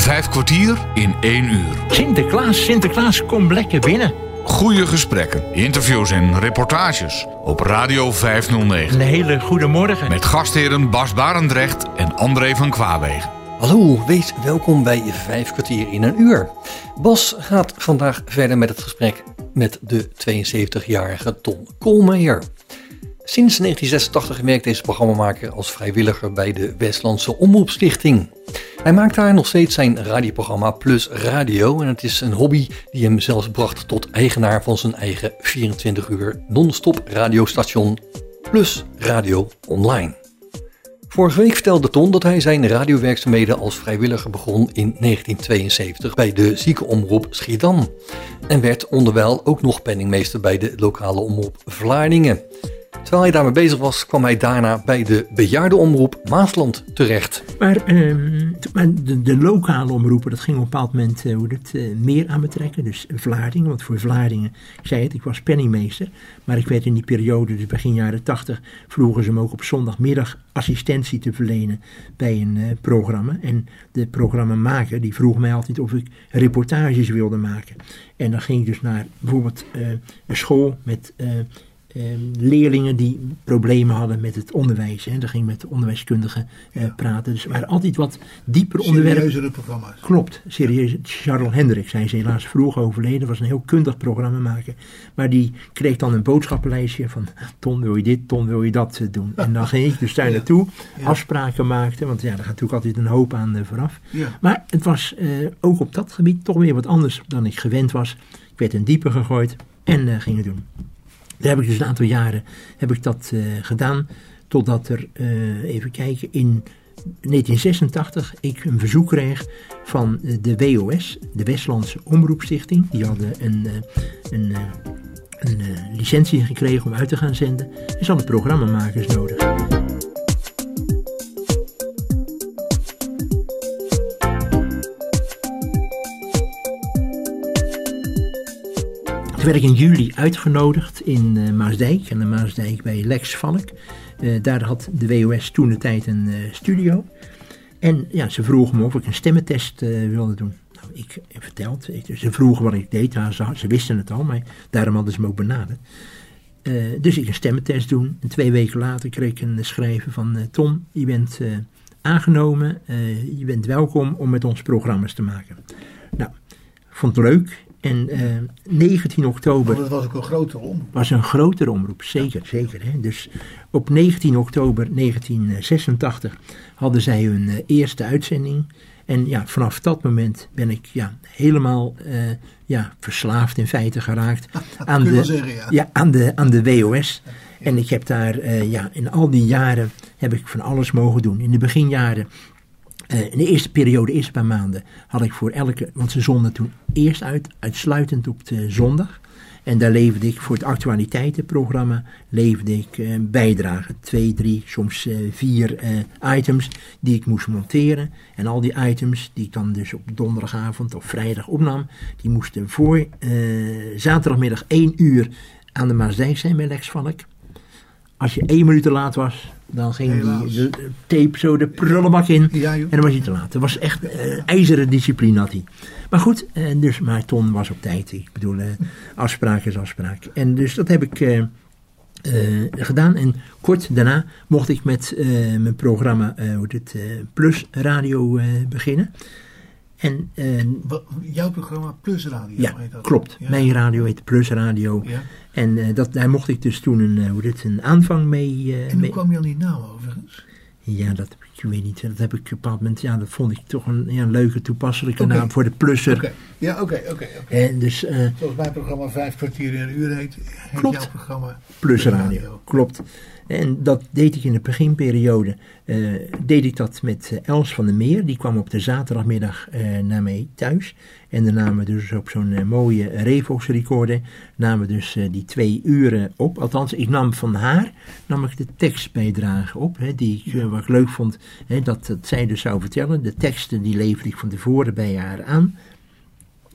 Vijf kwartier in één uur. Sinterklaas, Sinterklaas, kom lekker binnen. Goede gesprekken, interviews en reportages op Radio 509. Een hele goede morgen. Met gastheren Bas Barendrecht en André van Kwaabegen. Hallo, wees welkom bij Vijf kwartier in een uur. Bas gaat vandaag verder met het gesprek met de 72-jarige Ton Koolmeijer. Sinds 1986 werkt deze programmamaker als vrijwilliger bij de Westlandse Omroepstichting. Hij maakt daar nog steeds zijn radioprogramma Plus Radio en het is een hobby die hem zelfs bracht tot eigenaar van zijn eigen 24 uur non-stop radiostation Plus Radio Online. Vorige week vertelde Ton dat hij zijn radiowerkzaamheden als vrijwilliger begon in 1972 bij de ziekenomroep Schiedam. En werd onderwijl ook nog penningmeester bij de lokale omroep Vlaardingen. Terwijl hij daarmee bezig was, kwam hij daarna bij de bejaardenomroep Maasland terecht. Maar, ehm, maar de, de, lokale omroepen, dat ging op een bepaald moment uh, hoe dat, uh, meer aan betrekken. Dus Vlaardingen, want voor Vlaardingen, ik zei het, ik was penningmeester. Maar ik werd in die periode, dus begin jaren tachtig, vroegen ze me ook op zondagmiddag assistentie te verlenen bij een uh, programma. En de programmamaker, die vroeg mij altijd of ik reportages wilde maken. En dan ging ik dus naar bijvoorbeeld een school met leerlingen die problemen hadden met het onderwijs. Hè. Daar ging met de onderwijskundigen ja. praten. Dus er waren altijd wat dieper onderwerpen. Serieuzere programma's. Klopt, serieus. Charles Hendricks, hij is helaas vroeg overleden, was een heel kundig programmamaker. Maar die kreeg dan een boodschappenlijstje van Ton wil je dit, Ton wil je dat doen. En dan ging ik dus daar naartoe, ja. afspraken maakte, want ja, daar gaat natuurlijk altijd een hoop aan uh, vooraf. Maar het was ook op dat gebied toch weer wat anders dan ik gewend was. Ik werd in dieper gegooid en ging het doen. Daar heb ik dus een aantal jaren heb ik dat uh, gedaan. Totdat er, uh, even kijken, in 1986 ik een verzoek kreeg van de WOS, de Westlandse Omroepstichting. Die hadden een, een, een licentie gekregen om uit te gaan zenden. En ze hadden programmamakers nodig. Toen werd ik in juli uitgenodigd in uh, Maasdijk, aan de Maasdijk bij Lex Valk. Uh, daar had de WOS toen de tijd een uh, studio. En ja, ze vroegen me of ik een stemmentest wilde doen. Nou, ik verteld, ze vroegen wat ik deed, ze, ze, wisten het al, maar daarom hadden ze me ook benaderd. dus ik een stemmentest doen. En twee weken later kreeg ik een schrijven van Tom, je bent aangenomen, je bent welkom om met ons programma's te maken. Nou, vond het leuk. En uh, 19 oktober. Want het was ook een grotere omroep. Was een grotere omroep, zeker, ja. zeker. Hè? Dus op 19 oktober 1986 hadden zij hun uh, eerste uitzending. En ja, vanaf dat moment ben ik ja, helemaal uh, ja, verslaafd in feite geraakt aan, de, zeggen, ja. Ja, aan, de, aan de WOS. En ik heb daar, ja, in al die jaren heb ik van alles mogen doen. In de beginjaren in de eerste periode, de eerste paar maanden, had ik voor elke, want ze zonden toen eerst uit, uitsluitend op de zondag. En daar leverde ik voor het actualiteitenprogramma leverde ik uh, bijdragen. Twee, drie, soms uh, vier items die ik moest monteren. En al die items die ik dan dus op donderdagavond of vrijdag opnam, die moesten voor zaterdagmiddag één uur aan de Maasdijk zijn bij Lex Valk. Als je één minuut te laat was, dan ging die de, tape zo de prullenbak in. Ja, en dan was hij te laat. Het was echt uh, ijzeren discipline had hij. Maar goed, uh, dus, maar Ton was op tijd. Ik bedoel, uh, afspraak is afspraak. En dus dat heb ik gedaan. En kort daarna mocht ik met mijn programma hoe het, Plus Radio beginnen. En, Jouw programma Plus Radio ja, heet dat? klopt. Ja. Mijn radio heet Plus Radio. Ja. En uh, dat, daar mocht ik dus toen een, uh, hoe dit, een aanvang mee... Uh, en hoe mee... kwam je aan die naam overigens? Ja, dat ik weet niet. Dat heb ik op een bepaald moment... Ja, dat vond ik toch een, ja, een leuke toepasselijke okay. naam voor de plusser. Okay. Ja, oké, oké. En dus... Zoals mijn programma Vijf kwartier in een uur heet, heet klopt. jouw programma Plus Radio. Radio. Klopt. En dat deed ik in de beginperiode, uh, deed ik dat met Els van der Meer. Die kwam op de zaterdagmiddag uh, naar mij thuis. En dan namen we dus op zo'n mooie Revox recorder, namen we dus die twee uren op. Althans, ik nam van haar, nam ik de tekstbijdrage op, hè, die ik, wat ik leuk vond, hè, dat, dat zij dus zou vertellen. De teksten die leverde ik van tevoren bij haar aan.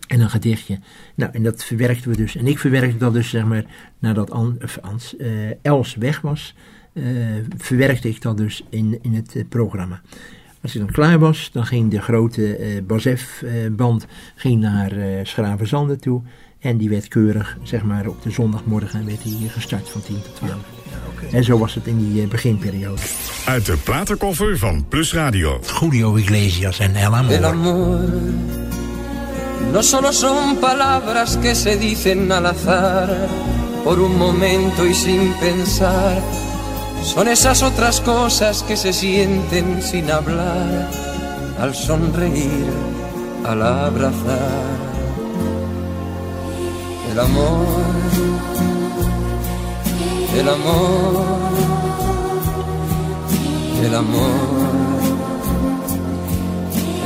En een gedichtje. Nou, en dat verwerkten we dus. En ik verwerkte dat dus, zeg maar, nadat An, Ans, uh, Els weg was, uh, verwerkte ik dat dus in, in het uh, programma. Als hij dan klaar was, dan ging de grote eh Bazef-band ging naar eh Schravenzande toe. En die werd keurig, zeg maar, op de zondagmorgen werd die gestart van 10 tot 12. En zo was het in die eh, beginperiode. Uit de platenkoffer van Plus Radio. Julio Iglesias en El El Amor. No solo son palabras que se dicen al azar, por un momento y sin pensar. Son esas otras cosas que se sienten sin hablar, al sonreír, al abrazar. El amor, el amor, el amor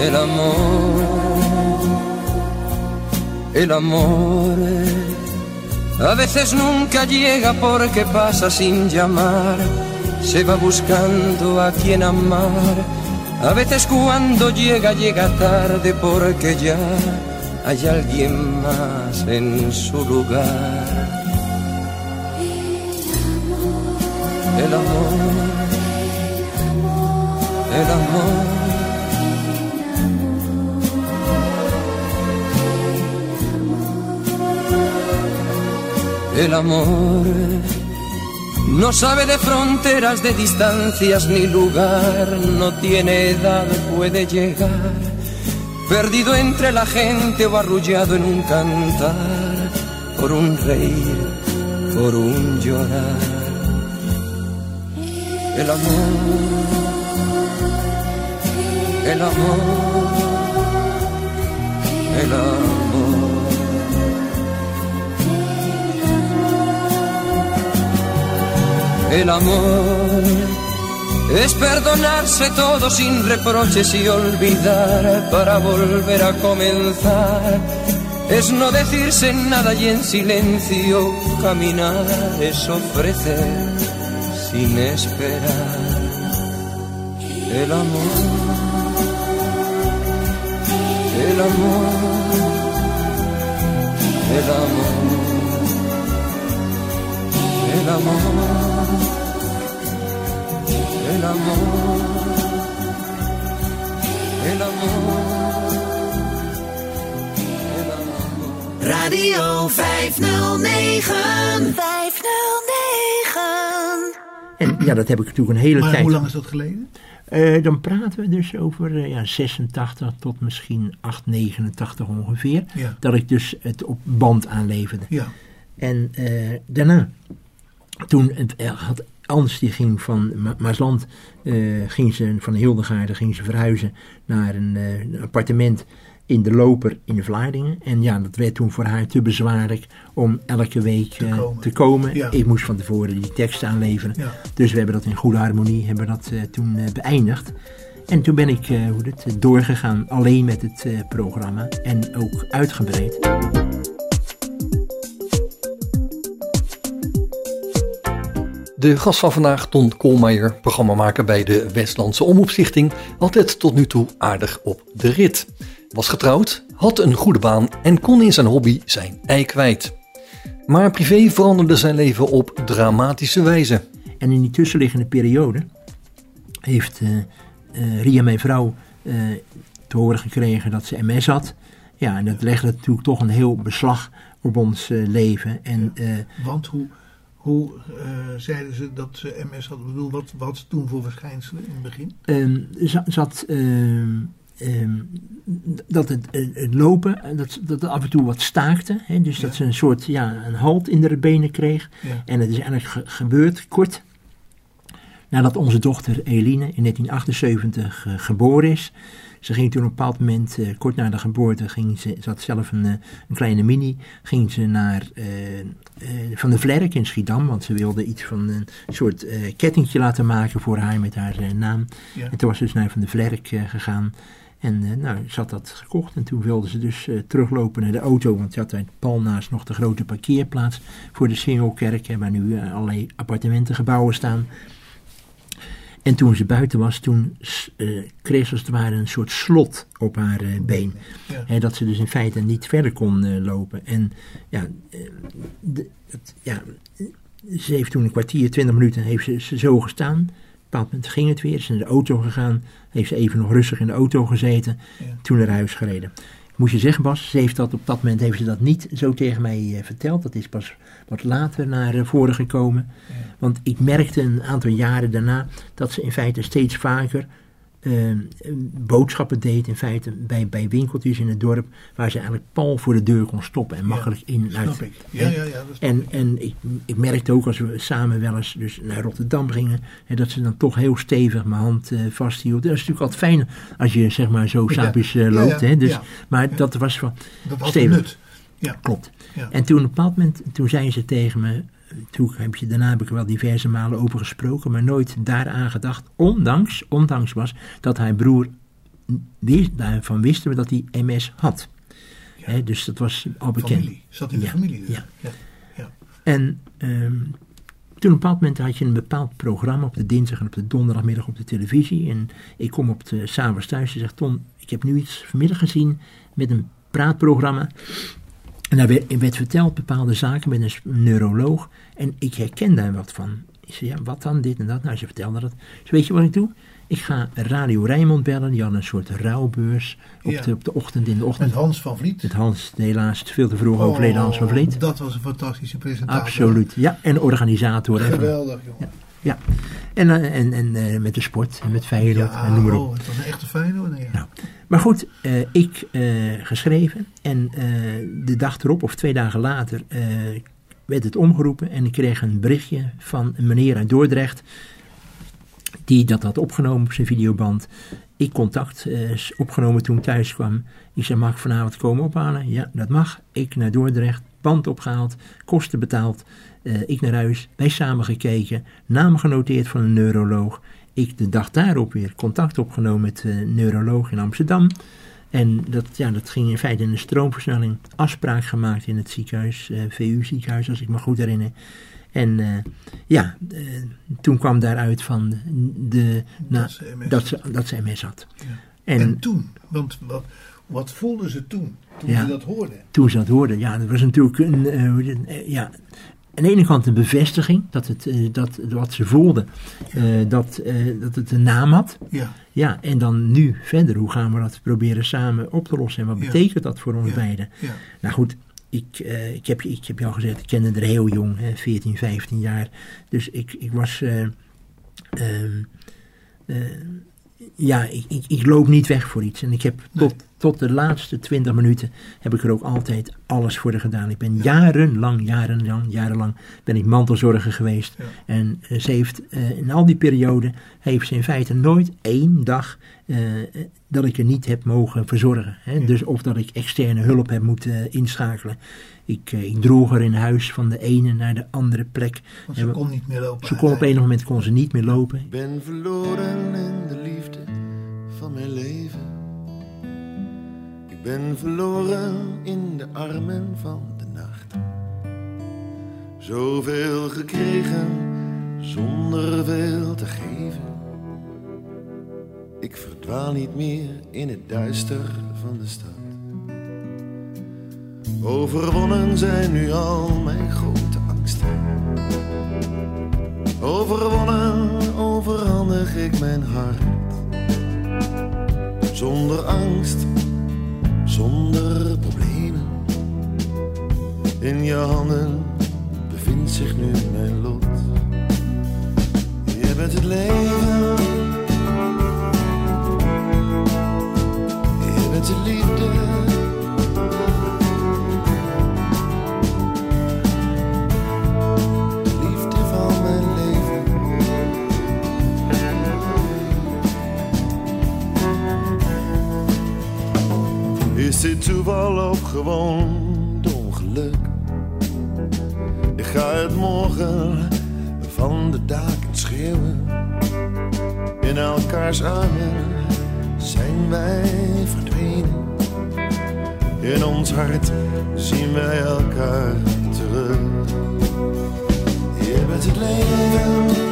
el amor, el amor. A veces nunca llega porque pasa sin llamar, se va buscando a quien amar. A veces cuando llega, llega tarde porque ya hay alguien más en su lugar. El amor, el amor. El amor no sabe de fronteras, de distancias ni lugar, no tiene edad, puede llegar, perdido entre la gente o arrullado en un cantar, por un reír, por un llorar. El amor, el amor, el amor. El amor es perdonarse todo sin reproches y olvidar para volver a comenzar. Es no decirse nada y en silencio caminar. Es ofrecer sin esperar. El amor, el amor, el amor, el amor el amor, el amor, el amor. Radio 509. 509. En ja, dat heb ik natuurlijk een hele Maar tijd. hoe lang is dat geleden? Eh, dan praten we dus over eh, ja, 86 tot misschien 8, 89 ongeveer. Ja. Dat ik dus het op band aanleverde. Ja. En eh, daarna, toen het, had Ans die ging van Ma- Maasland, eh, ging ze van Hildegaarde ging ze verhuizen naar een, eh, een appartement in de Loper in Vlaardingen. En ja, dat werd toen voor haar te bezwaarlijk om elke week Te eh, komen. te komen. Ja. Ik moest van tevoren die teksten aanleveren. Ja. Dus we hebben dat in goede harmonie hebben dat, toen beëindigd. En toen ben ik hoe dit, doorgegaan alleen met het programma en ook uitgebreid. De gast van vandaag, Ton Koolmeijer, programmamaker bij de Westlandse Omroepstichting, altijd tot nu toe aardig op de rit. Was getrouwd, had een goede baan en kon in zijn hobby zijn ei kwijt. Maar privé veranderde zijn leven op dramatische wijze. En in die tussenliggende periode heeft eh, eh, Ria, mijn vrouw, eh, te horen gekregen dat ze MS had. Ja, en dat legde natuurlijk toch een heel beslag op ons leven. En eh, Want hoe, hoe eh, zeiden ze dat ze MS hadden? Ik bedoel, wat, wat toen voor verschijnselen in het begin? ehm, za- zat ehm, ehm, dat het, het lopen, eh, dat, dat het af en toe wat staakte. Hè, dus dat ze een soort ja, een halt in de benen kreeg. Ja. En het is eigenlijk ge- gebeurd kort nadat onze dochter Eline in 1978 eh, geboren is. Ze ging toen op een bepaald moment, eh, kort na de geboorte, ging ze, ze had zelf een, eh, een kleine mini, ging ze naar Van de Vlerk in Schiedam, want ze wilde iets van een soort kettingje laten maken voor haar met haar naam. Ja. En toen was ze dus naar Van de Vlerk gegaan. En nou, ze had dat gekocht en toen wilde ze dus teruglopen naar de auto, want ze had daar pal naast nog de grote parkeerplaats voor de Singelkerk, waar nu eh, allerlei appartementengebouwen staan. En toen ze buiten was, toen eh, kreeg ze als het ware een soort slot op haar eh, been. Ja. Dat ze dus in feite niet verder kon eh, lopen. En ja, de, het, ja, ze heeft toen een kwartier, twintig minuten heeft ze, ze zo gestaan. bepaald moment ging het weer, is naar de auto gegaan, heeft ze even nog rustig in de auto gezeten, Ja. toen naar huis gereden. Moet je zeggen Bas, ze heeft dat op dat moment heeft ze dat niet zo tegen mij verteld. Dat is pas wat later naar eh, voren gekomen. Ja. Want ik merkte een aantal jaren daarna dat ze in feite steeds vaker eh, boodschappen deed. In feite bij, bij winkeltjes in het dorp waar ze eigenlijk pal voor de deur kon stoppen en makkelijk in en uit. Ik. Ja, ja, ja. En, ik. en ik, ik merkte ook als we samen wel eens dus naar Rotterdam gingen, hè, dat ze dan toch heel stevig mijn hand eh, vasthield. Dat is natuurlijk altijd fijn als je zeg maar zo saapjes eh, loopt. ja, Hè, dus. Maar dat was van Dat had stevig. Ja. Klopt. Ja. En toen op een bepaald moment, toen zei ze tegen me, toen heb je, daarna heb ik er wel diverse malen over gesproken, maar nooit daaraan gedacht, ondanks, ondanks was dat haar broer wist, daarvan wisten we dat hij MS had. Dus dat was al bekend. Familie. Zat in de Ja, familie dus. ja. Ja. En ehm, toen op een bepaald moment had je een bepaald programma op de dinsdag en op de donderdagmiddag op de televisie. En ik kom op de s'avonds thuis en zeg Ton, ik heb nu iets vanmiddag gezien met een praatprogramma. En daar werd, werd verteld bepaalde zaken met een neuroloog. En ik herken daar wat van. Ik zei, ja, wat dan, dit en dat? Nou, ze vertelde dat. Dus weet je wat ik doe? Ik ga Radio Rijnmond bellen. Die hadden een soort rouwbeurs op, Ja. de, op de ochtend in de ochtend. Met Hans van Vliet. Met Hans, helaas veel te vroeg overleden Hans van Vliet. Oh, Dat was een fantastische presentatie. Absoluut, ja. En organisator. Geweldig, jongen. ja. En, eh, en, en eh, met de sport, en met Feyenoord, Ja, en noem maar op. oh, het was een echte Feyenoord. Ja. Nou, maar goed, eh, ik geschreven en de dag erop of twee dagen later werd het omgeroepen en ik kreeg een berichtje van een meneer uit Dordrecht die dat had opgenomen op zijn videoband. Ik contact opgenomen toen ik thuis kwam. Ik zei, mag ik vanavond komen ophalen? Ja, dat mag. Ik naar Dordrecht, band opgehaald, kosten betaald. Eh, ik naar huis, wij samen gekeken, naam genoteerd van een neuroloog. Ik de dag daarop weer contact opgenomen met een neuroloog in Amsterdam. En dat, ja, dat ging in feite in een stroomversnelling. Afspraak gemaakt in het ziekenhuis, eh, VU-ziekenhuis, als ik me goed herinner. En eh, ja, toen kwam daaruit van de, na- Dat ze MS dat, ze, dat ze MS had. Ja. En, En, toen, want wat, wat voelden ze toen, toen Ja. ze dat hoorden? toen ze dat hoorden, ja, dat was natuurlijk een, ja, aan de ene kant een bevestiging dat, het, eh, dat wat ze voelden, eh, dat, eh, dat het een naam had. Ja, Ja, en dan nu verder, hoe gaan we dat proberen samen op te lossen en wat Ja. betekent dat voor ons Ja. beiden? ja. Nou goed, ik, ik, heb, ik heb jou gezegd, ik kende er heel jong, hè, 14, 15 jaar. Dus ik, ik was. eh, ehm, eh, ja, ik, ik, ik loop niet weg voor iets. En ik heb tot, tot de laatste 20 minuten heb ik er ook altijd alles voor gedaan. Ik ben jarenlang, jarenlang, jarenlang ben ik mantelzorger geweest. Ja. En eh, ze heeft eh, in al die periode heeft ze in feite nooit één dag eh, dat ik er niet heb mogen verzorgen. Hè? Ja. Dus of dat ik externe hulp heb moeten inschakelen. Ik, eh, ik droeg haar in huis van de ene naar de andere plek. Want ze En we- kon niet meer lopen. Ze kon op enig moment kon ze niet meer lopen. Ik ben verloren in de liefde van mijn leven. Ik ben verloren in de armen van de nacht. Zoveel gekregen zonder veel te geven. Ik verdwaal niet meer in het duister van de stad. Overwonnen zijn nu al mijn grote angsten. Overwonnen overhandig ik mijn hart. Zonder angst, zonder problemen. In je handen bevindt zich nu mijn lot. Je bent het leven. Je bent de liefde. Dit toeval of gewoon ongeluk? Ik ga het morgen van de daken schreeuwen. In elkaars armen zijn wij verdwenen. In ons hart zien wij elkaar terug. Je bent het leven.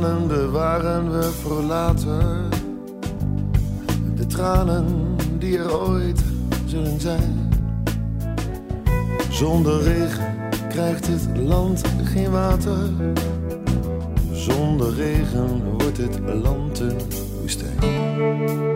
Tranen bewaren we voor later. De tranen die er ooit zullen zijn. Zonder regen krijgt het land geen water. Zonder regen wordt het land een woestijn.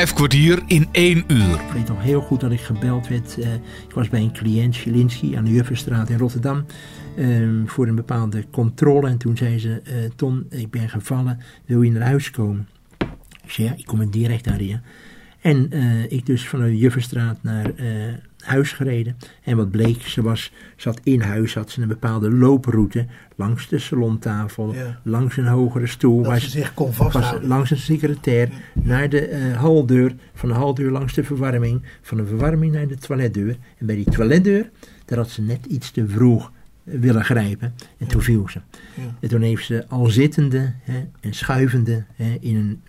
Vijf kwartier in één uur. Ik weet nog heel goed dat ik gebeld werd. eh, ik was bij een cliënt, Jelinski, aan de Jufferstraat in Rotterdam. ehm, voor een bepaalde controle. En toen zei ze: eh, Ton, ik ben gevallen. Wil je naar huis komen? Ik zei: Ja, ik kom direct naar. En eh, ik dus van de Jufferstraat naar huis gereden. En wat bleek, ze was, zat in huis, had ze een bepaalde looproute. Langs de salontafel, Ja. langs een hogere stoel. Waar ze zich kon vasthouden. langs een secretair naar de eh, haldeur, van de haldeur langs de verwarming, van de verwarming naar de toiletdeur. En bij die toiletdeur, daar had ze net iets te vroeg eh, willen grijpen en toen viel ze. Ja. En toen heeft ze al zittende hè, en schuivende hè, in een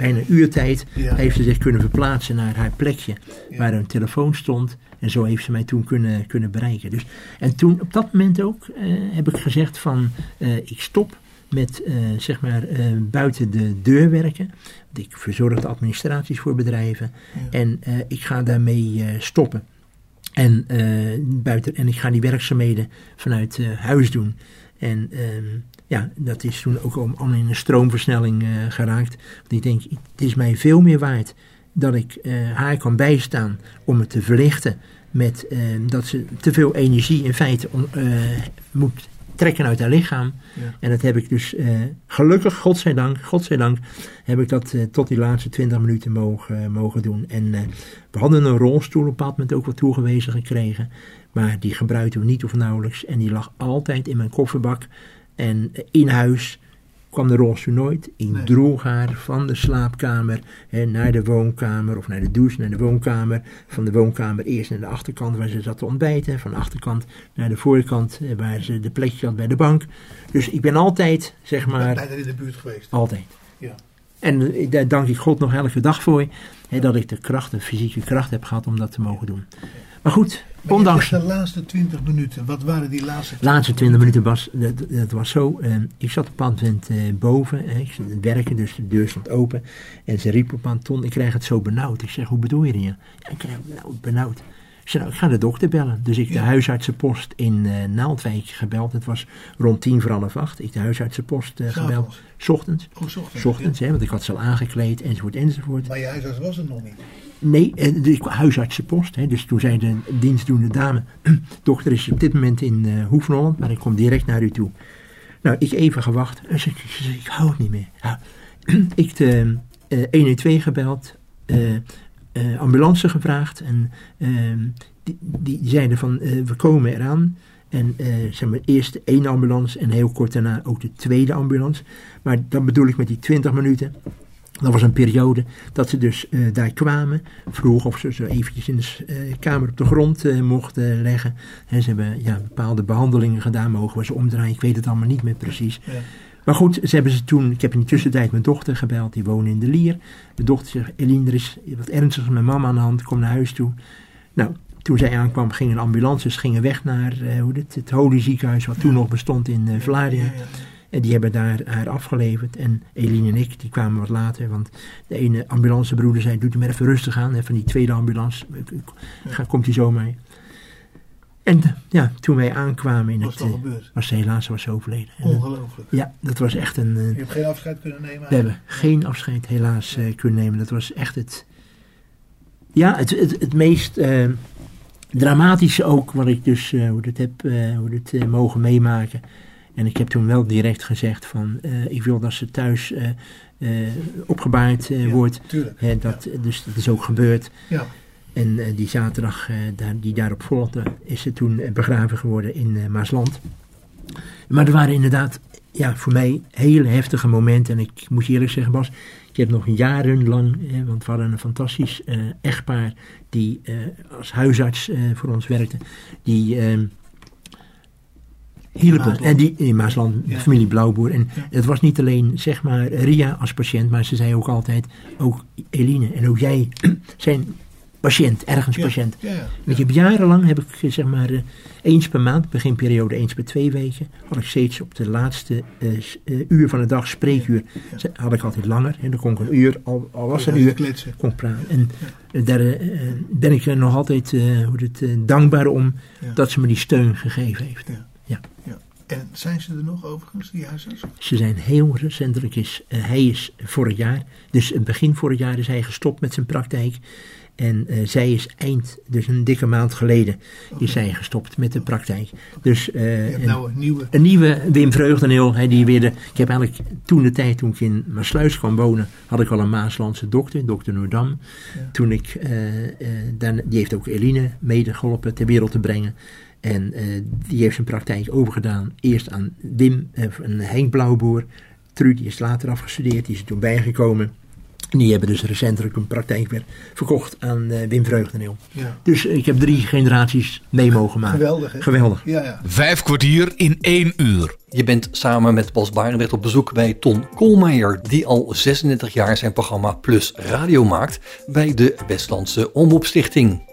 bijna een uurtijd Ja. heeft ze zich kunnen verplaatsen naar haar plekje Ja. waar een telefoon stond. En zo heeft ze mij toen kunnen, kunnen bereiken. Dus, en toen op dat moment ook eh, heb ik gezegd van eh, ik stop met eh, zeg maar buiten de deur werken. Want ik verzorg de administraties voor bedrijven. Ja. En ik ga daarmee stoppen. En, buiten, en ik ga die werkzaamheden vanuit huis doen. En ehm, ja, dat is toen ook al in een stroomversnelling eh, geraakt. Want ik denk, het is mij veel meer waard dat ik eh, haar kan bijstaan om het te verlichten. Met eh, dat ze te veel energie in feite on- moet trekken uit haar lichaam. Ja. En dat heb ik dus gelukkig, godzijdank, godzijdank, heb ik dat tot die laatste 20 minuten mogen, mogen doen. En we hadden een rolstoel op een bepaald moment ook wat toegewezen gekregen. Maar die gebruikten we niet of nauwelijks. En die lag altijd in mijn kofferbak. En in huis kwam de rolstoel nooit. Ik Nee. droeg haar van de slaapkamer hè, naar de woonkamer of naar de douche, naar de woonkamer. Van de woonkamer eerst naar de achterkant waar ze zat te ontbijten. Van de achterkant naar de voorkant waar ze de plekje had bij de bank. Dus ik ben altijd, zeg maar, Bijna in de buurt geweest. altijd. Ja. En eh, daar dank ik God nog elke dag voor. Hè, dat ik de kracht, de fysieke kracht heb gehad om dat te mogen doen. Maar goed, Maar ondanks de laatste 20 minuten. Wat waren die laatste laatste 20 minuten was, dat, dat was zo. eh, ik zat op een eh, boven. eh, ik zat aan het werken, dus de deur stond open. En ze riep op aan ton, ik krijg het zo benauwd. Ik zeg, hoe bedoel je dat? Ja, ik krijg het benauwd, benauwd. Ik zei, nou, ik ga de dokter bellen. Dus ik de huisartsenpost in eh, Naaldwijk gebeld. Het was rond tien voor half acht. Ik de huisartsenpost eh, gebeld. S ochtends. Oh, 's ochtends. S ochtends, hè, want ik had ze al aangekleed, enzovoort, enzovoort. Maar je huisarts was er nog niet. Nee, de huisartsenpost. Hè, dus toen zei de dienstdoende dame, dokter is op dit moment in Holland, maar ik kom direct naar u toe. Nou, ik even gewacht. Ik hou het niet meer. Ik de eh 112 gebeld, ambulance gevraagd en ehm, die, die zeiden van, we komen eraan. En zeg maar, eerst ene ambulance en heel kort daarna ook de tweede ambulance. Maar dan bedoel ik met die 20 minuten. Dat was een periode dat ze dus eh, daar kwamen. Vroeg of ze zo eventjes in de eh, kamer op de grond eh, mochten leggen. En ze hebben ja, bepaalde behandelingen gedaan. Mogen we ze omdraaien? Ik weet het allemaal niet meer precies. Ja. Maar goed, ze hebben ze toen, ik heb in de tussentijd mijn dochter gebeld, die woonde in de Lier. Mijn dochter zegt, Eline, er is wat ernstigs met mijn mama aan de hand, kom naar huis toe. Nou, toen zij aankwam, gingen ambulances gingen weg naar hoe dit, het Holy Ziekenhuis, wat toen nog bestond in Vlaardingen. En die hebben daar haar afgeleverd. En Eline en ik, die kwamen wat later. Want de ene ambulancebroeder zei, doe het maar even rustig aan. Hè, van die tweede ambulance, ga, komt hij zo mee. En ja, toen wij aankwamen in Was het... eh, gebeurd? was ze helaas was ze overleden. En, Ongelooflijk. ja, dat was echt een... eh, Je hebt geen afscheid kunnen nemen? we hebben geen afscheid helaas eh, kunnen nemen. Dat was echt het... Ja, het, het, het meest eh, dramatische ook wat ik dus eh, hoe dit heb eh, hoe eh, mogen meemaken. En ik heb toen wel direct gezegd van eh, ik wil dat ze thuis eh, opgebaard Ja, wordt. Hè, dat, Dus dat is ook gebeurd. Ja. En die zaterdag daar, die daarop volgde, is ze toen begraven geworden in Maasland. Maar er waren inderdaad ja, voor mij hele heftige momenten. En ik moet je eerlijk zeggen, Bas, ik heb nog jarenlang, want we hadden een fantastisch eh, echtpaar die eh, als huisarts eh, voor ons werkte. Die eh, hielpen. En die in Maasland, Ja. familie Blauwboer. En Ja. het was niet alleen zeg maar Ria als patiënt, maar ze zei ook altijd, ook Eline en ook jij zijn patiënt, ergens Ja. patiënt. Ik heb jarenlang, heb ik zeg maar eh, eens per maand, beginperiode eens per twee weken, had ik steeds op de laatste eh, eh, uur van de dag, spreekuur, had ik altijd langer. En dan kon ik een uur, al, al was het een uur, kletsen. kon ik praten. En daar ben ik er nog altijd hoe het, dankbaar om dat ze me die steun gegeven heeft. Ja. Ja. Ja. En zijn ze er nog overigens, die huisarts? Ze zijn heel recentelijk, is, eh, hij is vorig jaar, dus het begin vorig jaar is hij gestopt met zijn praktijk. En eh, zij is eind, dus een dikke maand geleden, is zij gestopt met de praktijk. Dus Je hebt een, nou een nieuwe. een nieuwe Wim Vreugdeneel, hè, die weer de, ik heb eigenlijk toen de tijd, toen ik in Maasluis kwam wonen, had ik al een Maaslandse dokter, dokter Noordam. Toen ik, dan, die heeft ook Eline mede geholpen ter wereld te brengen. En eh, die heeft zijn praktijk overgedaan. Eerst aan Wim, eh, en Henk Blauwboer. Die is later afgestudeerd, die is er toen bijgekomen. En die hebben dus recentelijk een praktijk weer verkocht aan eh, Wim Vreugdeneel. Ja. Dus ik heb drie generaties mee mogen maken. Geweldig, hè? Geweldig. Ja, ja. Vijf kwartier in één uur. Je bent samen met Bas Barendrecht op bezoek bij Ton Koolmeijer, die al 36 jaar zijn programma Plus Radio maakt bij de Westlandse Omroepstichting.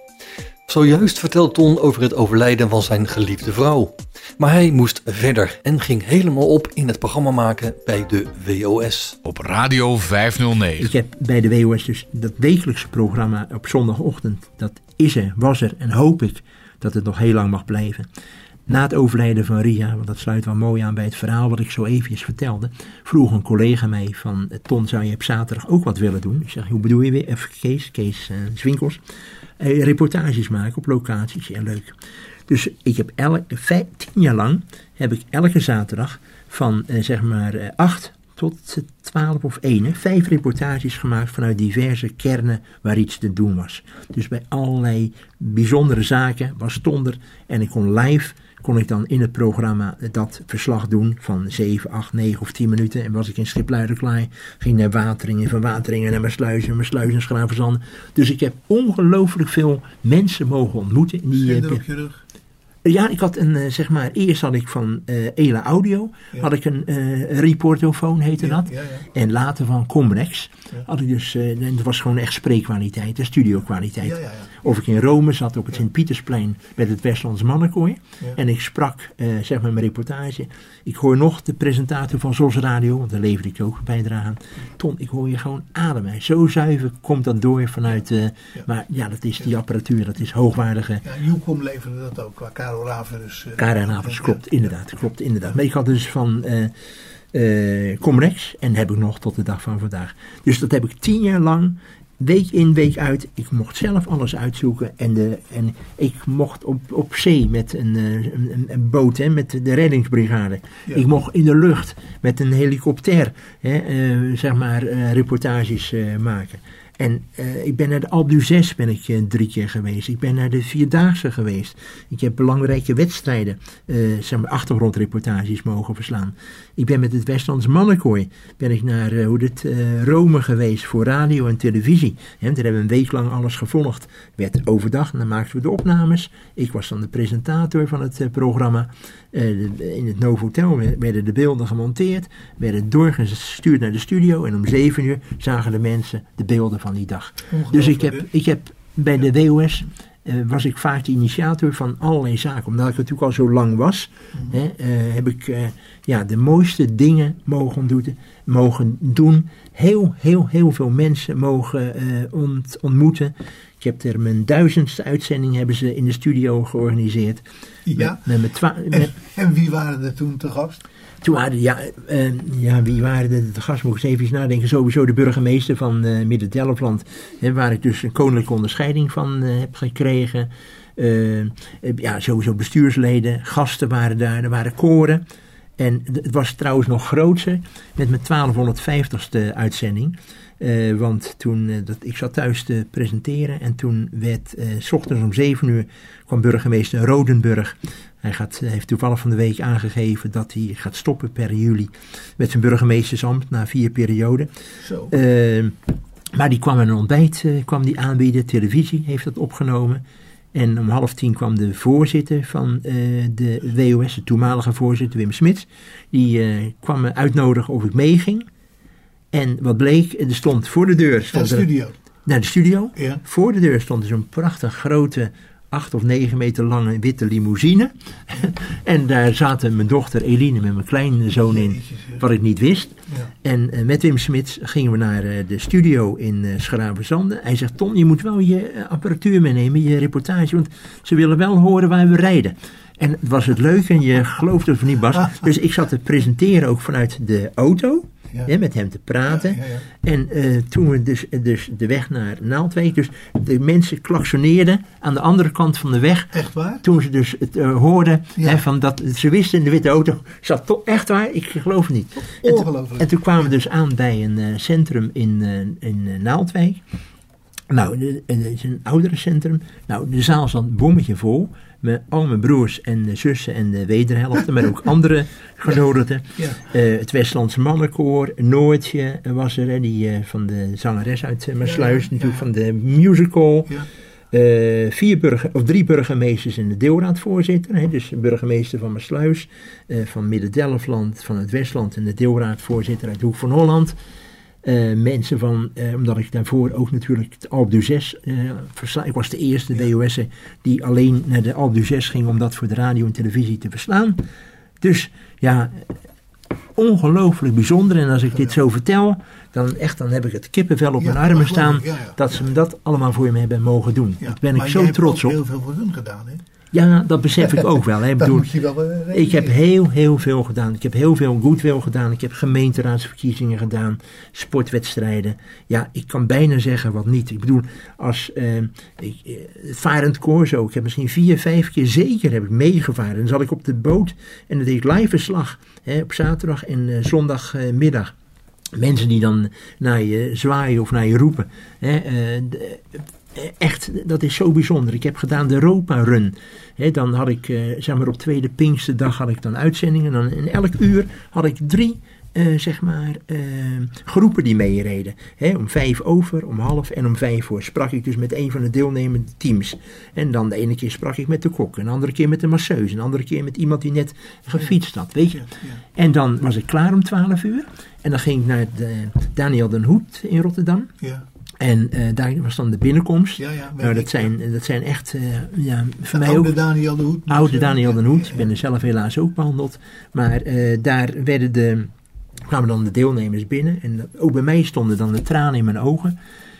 Zojuist vertelt Ton over het overlijden van zijn geliefde vrouw. Maar hij moest verder en ging helemaal op in het programma maken bij de WOS. Op Radio 509. Ik heb bij de WOS dus dat wekelijkse programma op zondagochtend. Dat is er, was er en hoop ik dat het nog heel lang mag blijven. Na het overlijden van Ria, want dat sluit wel mooi aan bij het verhaal wat ik zo eventjes vertelde, vroeg een collega mij van Ton, zou je op zaterdag ook wat willen doen? Ik zeg, hoe bedoel je weer? Even Kees, Kees eh, Zwinkels. Eh, reportages maken op locaties, ja leuk. Dus ik heb elke, vijf, tien jaar lang heb ik elke zaterdag van eh, zeg maar eh, acht tot 12 of 1, hè, vijf reportages gemaakt vanuit diverse kernen waar iets te doen was. Dus bij allerlei bijzondere zaken was stond er en ik kon live, kon ik dan in het programma dat verslag doen van 7, 8, 9 of 10 minuten. En was ik in Schipluiderklaai, ging naar Wateringen, van Wateringen naar mijn sluizen, mijn sluizen Schravenzanden. Dus ik heb ongelooflijk veel mensen mogen ontmoeten. in Die, eh, op je rug. ja, ik had een, eh, zeg maar, eerst had ik van eh Ela Audio, Ja. had ik een eh reportofoon heette Ja, dat. ja. En later van Comrex had ik dus, en het was gewoon echt spreekkwaliteit, en ja, ja. Of ik in Rome zat op het Sint-Pietersplein met het Westlands Mannenkooi. Ja. En ik sprak, eh, zeg maar, mijn reportage. Ik hoor nog de presentator van ZOS Radio, want daar leverde ik ook bijdrage aan. Ton, ik hoor je gewoon ademen. Zo zuiver komt dat door vanuit, eh, maar ja, dat is die apparatuur, dat is hoogwaardige Ja, Newcom leverde dat ook, qua Karel Raven. Dus, eh, Kara en Havers, klopt, inderdaad, klopt, inderdaad. Maar ik had dus van Comrex en heb ik nog tot de dag van vandaag. Dus dat heb ik tien jaar lang, week in, week uit. Ik mocht zelf alles uitzoeken en, de, en ik mocht op, op zee met een, eh, een, boot, hè, met de reddingsbrigade. Ja. Ik mocht in de lucht met een helikopter, hè, eh, zeg maar, eh, reportages maken. En ik ben naar de Alpe d'Huez ben ik drie keer geweest. Ik ben naar de Vierdaagse geweest. Ik heb belangrijke wedstrijden, zeg maar achtergrondreportages mogen verslaan. Ik ben met het Westlands Mannenkooi ben ik naar eh, hoe dit, eh, Rome geweest voor radio en televisie. Hè, daar hebben we een week lang alles gevolgd. Werd overdag, en dan maakten we de opnames. Ik was dan de presentator van het eh, programma. De- in het Novotel werden de beelden gemonteerd, werden doorgestuurd naar de studio. En om zeven uur zagen de mensen de beelden van die dag. Dus ik heb, ik heb bij de WOS was ik vaak de initiator van allerlei zaken. Omdat ik natuurlijk al zo lang was, hè, eh, heb ik eh, ja, de mooiste dingen mogen doen, mogen doen. Heel, heel, heel veel mensen mogen eh, ont- ontmoeten. Ik heb er mijn duizendste uitzending hebben ze in de studio georganiseerd. Ja. Met, met En, wie waren er toen te gast? toen waren, ja, eh, ja, wie waren de, de gast? Moet ik eens even nadenken. Sowieso de burgemeester van eh Midden-Delfland. Waar ik dus een koninklijke onderscheiding van eh, heb gekregen. Ja, sowieso bestuursleden. Gasten waren daar. Er waren koren. En het was trouwens nog groter met mijn 1250ste uitzending. Eh, want toen, eh, dat, ik zat thuis te presenteren en toen werd, eh, s ochtends om 7 uur kwam burgemeester Rodenburg. Hij gaat, heeft toevallig van de week aangegeven dat hij gaat stoppen per juli met zijn burgemeestersambt na vier perioden. Zo. Maar die kwam een ontbijt kwam die aanbieden, televisie heeft dat opgenomen. En om half tien kwam de voorzitter van de WOS, de toenmalige voorzitter Wim Smits. Die kwam me uitnodigen of ik meeging. En wat bleek, er stond voor de deur... Naar Stond de er- studio. naar de studio. Ja. Voor de deur stond er zo'n prachtig grote, acht of negen meter lange witte limousine. en daar zaten mijn dochter Eline met mijn kleinzoon in, wat ik niet wist. Ja. En eh, met Wim Smits gingen we naar eh, de studio in eh Schravenzande. Hij zegt, Ton, je moet wel je apparatuur meenemen, je reportage, want ze willen wel horen waar we rijden. En het was het leuk en je gelooft het of niet, Bas. Dus ik zat te presenteren ook vanuit de auto. Ja. Hè, met hem te praten. Ja, ja, ja. En eh, toen we dus, dus de weg naar Naaldwijk, dus de mensen klaksoneerden aan de andere kant van de weg. Echt waar? Toen ze dus het eh, hoorden, hè, van dat, ze wisten in de witte auto, zat toch echt waar, ik geloof het niet. Ongelooflijk. En toen kwamen we dus aan bij een eh, centrum in, in Naaldwijk. Nou, het is een ouderencentrum. Nou, de zaal zat bommetje vol. Met al mijn broers en zussen en de wederhelften, maar ook andere genodigden. Ja. Eh, het Westlands Mannenkoor, Noortje was er, hè, die, eh, van de zangeres uit Maasluis, Ja, natuurlijk van de musical. Eh, vier burger, of drie burgemeesters en de deelraadvoorzitter. Hè, dus de burgemeester van Maasluis, eh, van Midden-Delfland, van het Westland en de deelraadvoorzitter uit Hoek van Holland. Eh, mensen van, eh, omdat ik daarvoor ook natuurlijk de Alpe d'Huez eh, versla. Ik was de eerste WOS'er die alleen naar de d'Huez ging om dat voor de radio en televisie te verslaan. Dus ja, ongelooflijk bijzonder. En als ik dit zo vertel, dan echt, dan heb ik het kippenvel op Ja, mijn armen staan. ik, ja, ja. Dat ze me dat allemaal voor me hebben mogen doen. Daar ben ik zo trots op. heel veel voor hun gedaan, hè? Ja, dat besef ik ook wel. Hè. Ik bedoel, wel eh, ik heb heel, heel veel gedaan. Ik heb heel veel goodwill gedaan. Ik heb gemeenteraadsverkiezingen gedaan. Sportwedstrijden. Ja, ik kan bijna zeggen wat niet. Ik bedoel, als eh, ik, eh, het varend corso. Ik heb misschien vier, vijf keer zeker heb ik meegevaren. Dan zat ik op de boot en dan deed ik live verslag. Hè, op zaterdag en zondagmiddag. Mensen die dan naar je zwaaien of naar je roepen. Hè, echt, dat is zo bijzonder. Ik heb gedaan de Europa Run. Dan had ik, eh, zeg maar op tweede Pinksterdag had ik dan uitzendingen. Dan in elk uur had ik drie, eh, zeg maar, eh, groepen die meereden. Om vijf over, om half en om vijf voor sprak ik dus met een van de deelnemende teams. En dan de ene keer sprak ik met de kok, een andere keer met de masseuse, een andere keer met iemand die net gefietst had, weet je. En dan was ik klaar om twaalf uur. En dan ging ik naar de Daniel den Hoed in Rotterdam. Ja. En eh, daar was dan de binnenkomst. Ja, ja, nou, dat, ik, zijn, dat zijn echt, eh, ja, voor De mij oude ook... Daniel de Hoed. Oude zeggen. Daniel Ja, Hoed. Ik ben er zelf helaas ook behandeld. Maar eh, daar werden de, kwamen dan de deelnemers binnen. En ook bij mij stonden dan de tranen in mijn ogen.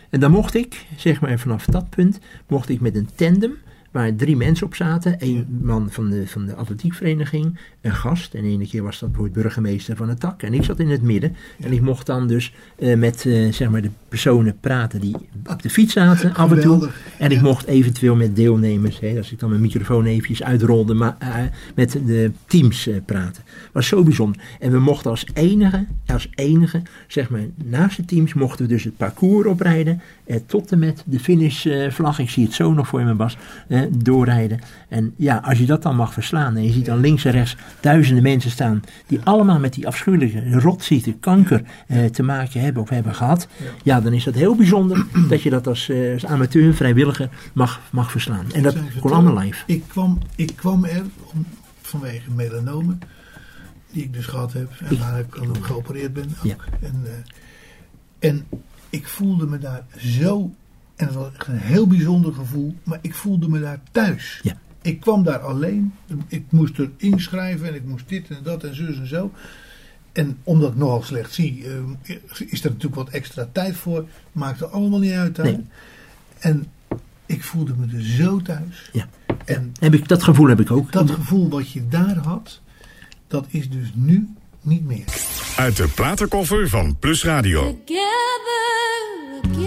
En dan mocht ik, zeg maar vanaf dat punt, mocht ik met een tandem waar drie mensen op zaten. Eén man van de, van de atletiekvereniging, een gast. En ene keer was dat bijvoorbeeld burgemeester van het tak. En ik zat in het midden. En ik mocht dan dus eh, met eh, zeg maar de personen praten die op de fiets zaten af en toe. En ik mocht eventueel met deelnemers, hè, als ik dan mijn microfoon eventjes uitrolde, maar eh, met de teams praten. Was zo bijzonder. En we mochten als enige, als enige, zeg maar, naast de teams mochten we dus het parcours oprijden. Tot en met de finishvlag, ik zie het zo nog voor me Bas, doorrijden. En ja, als je dat dan mag verslaan en je ziet dan links en rechts duizenden mensen staan die allemaal met die afschuwelijke rotziekte, kanker eh, te maken hebben of hebben gehad. Ja, dan is dat heel bijzonder dat je dat als, eh, als amateur, vrijwilliger mag, mag verslaan. En dat kon allemaal live. Ik kwam, ik kwam er om, vanwege melanome, die ik dus gehad heb en waar ik ook geopereerd ben. Ook. Ja. En, eh, en ik voelde me daar zo, en het was echt een heel bijzonder gevoel, maar ik voelde me daar thuis. Ja. Ik kwam daar alleen, ik moest er inschrijven en ik moest dit en dat en zus en zo. En omdat ik nogal slecht zie, eh, is er natuurlijk wat extra tijd voor. Maakt er allemaal niet uit. Nee. En ik voelde me er zo thuis. Ja. En Heb ik, dat gevoel heb ik ook. dat gevoel wat je daar had, dat is dus nu niet meer. Uit de platenkoffer van Plus Radio. Together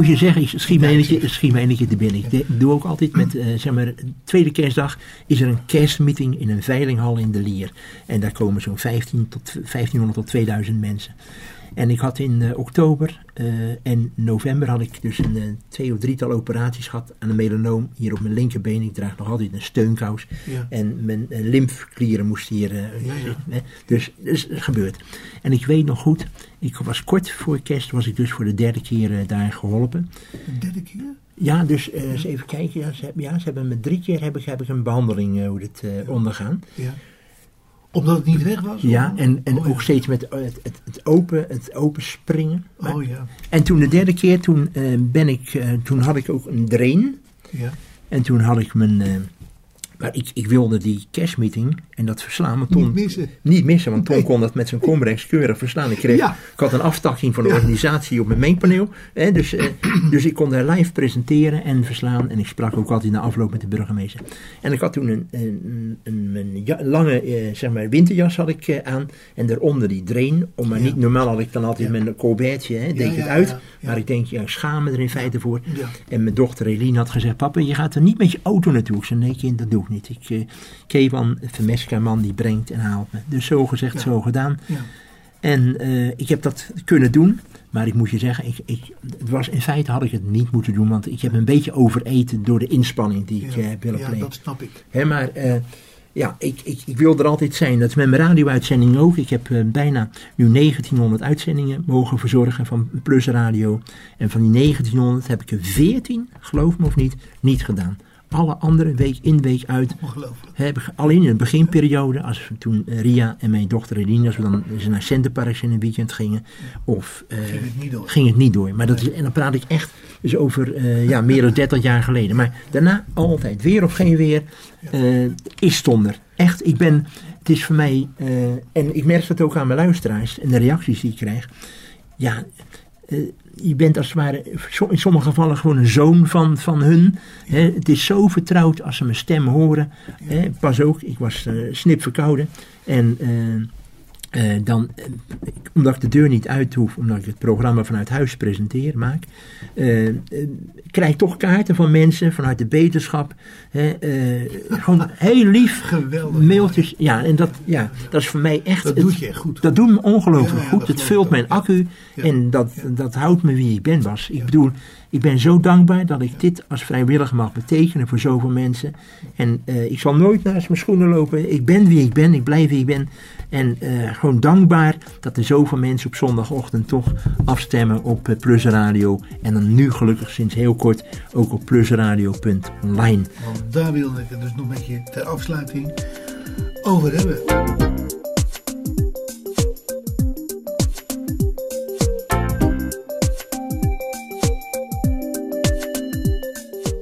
moet je zeggen, ik schiet me eentje, schiet me eentje te binnen. Ik doe ook altijd met, eh, zeg maar, tweede kerstdag is er een kerstmeeting in een veilinghal in de Lier. En daar komen zo'n 15 tot, 1500 tot 2000 mensen. En ik had in eh, oktober eh, en november had ik dus een eh, twee of drietal operaties gehad aan een melanoom hier op mijn linkerbeen. Ik draag nog altijd een steunkous. Ja. En mijn lymfklieren moesten hier ja. zitten. hè. Dus dat is gebeurd. En ik weet nog goed, ik was kort voor kerst, was ik dus voor de derde keer daar geholpen. De derde keer? Ja, dus eens even kijken. Ja, ze, hebben- ja, ze hebben me drie keer heb ik, heb ik een behandeling eh, hoe dit, ondergaan. Ja. Omdat het niet weg was? Ja, en, en Oh, ja. ook steeds met eh, het, het, het, open, het open springen. Maar- Oh ja. En toen de derde keer, toen, eh, ben ik, eh, toen had ik ook een drain. Ja. En toen had ik mijn... maar ik, ik wilde die kerstmeeting en dat verslaan. Ton, Niet missen. Niet missen, want Ton Nee. kon dat met zijn Comrex keurig verslaan. Ik, kreeg, Ja. ik had een aftakking van de Ja. organisatie op mijn mengpaneel. Hè, dus, eh, dus ik kon daar live presenteren en verslaan. En ik sprak ook altijd na afloop met de burgemeester. En ik had toen een, een, een, een ja- lange eh, zeg maar, winterjas had ik, eh, aan. En daaronder die drain. Om maar niet, normaal had ik dan altijd mijn colbertje, hè, deed het uit. Maar ik denk, ja, ik schaam me er in feite voor. En mijn dochter Eline had gezegd: Papa, je gaat er niet met je auto naartoe. Ik zei: Nee, kind, dat doe ik niet. Ik, eh Kevan, Vermeska man, die brengt en haalt me. Dus zo gezegd, Ja. zo gedaan. Ja. En eh, ik heb dat kunnen doen. Maar ik moet je zeggen, ik, ik, het was, in feite had ik het niet moeten doen. Want ik heb een beetje overeten door de inspanning die ik Ja. eh, heb willen ja, plegen. dat snap ik. Hè, maar eh, ja, ik, ik, ik wil er altijd zijn. Dat is met mijn radio-uitzending ook. Ik heb eh, bijna nu 1900 uitzendingen mogen verzorgen van Plus Radio. En van die 1900 heb ik er 14, geloof me of niet, niet gedaan. Alle andere week in, week uit Ongelooflijk. alleen in de beginperiode, als we toen eh, Ria en mijn dochter Eline, als we dan eens naar Centerparks in een weekend gingen, of eh, Ging het niet door. ging het niet door. Maar dat is, en dan praat ik echt dus over eh, ja, meer dan 30 jaar geleden. Maar daarna altijd, weer of geen weer, is stonder. Echt, ik ben, het is voor mij, en ik merk dat ook aan mijn luisteraars en de reacties die ik krijg. Ja, je bent als het ware in sommige gevallen gewoon een zoon van, van hun. Het is zo vertrouwd als ze mijn stem horen. Hè, pas ook, ik was eh snip verkouden. En eh, eh, dan, eh, omdat ik de deur niet uit hoef, omdat ik het programma vanuit huis presenteer, maak, eh, krijg ik toch kaarten van mensen vanuit de eh, gewoon heel lief. Geweldig. Mailtjes. Ja, en dat, ja, dat is voor mij echt. Dat het- doet je echt goed. Dat doet me ongelooflijk Ja, ja, goed. Het vult mijn accu. Ja. En dat, dat houdt me wie ik ben, Bas. Ik bedoel, ik ben zo dankbaar dat ik dit als vrijwilliger mag betekenen voor zoveel mensen. En eh, ik zal nooit naast mijn schoenen lopen. Ik ben wie ik ben, ik blijf wie ik ben. En eh, gewoon dankbaar dat er zoveel mensen op zondagochtend toch afstemmen op eh, Plus Radio. En dan nu gelukkig sinds heel kort ook op plusradio.online. Want daar wilde ik het dus nog met je ter afsluiting over hebben.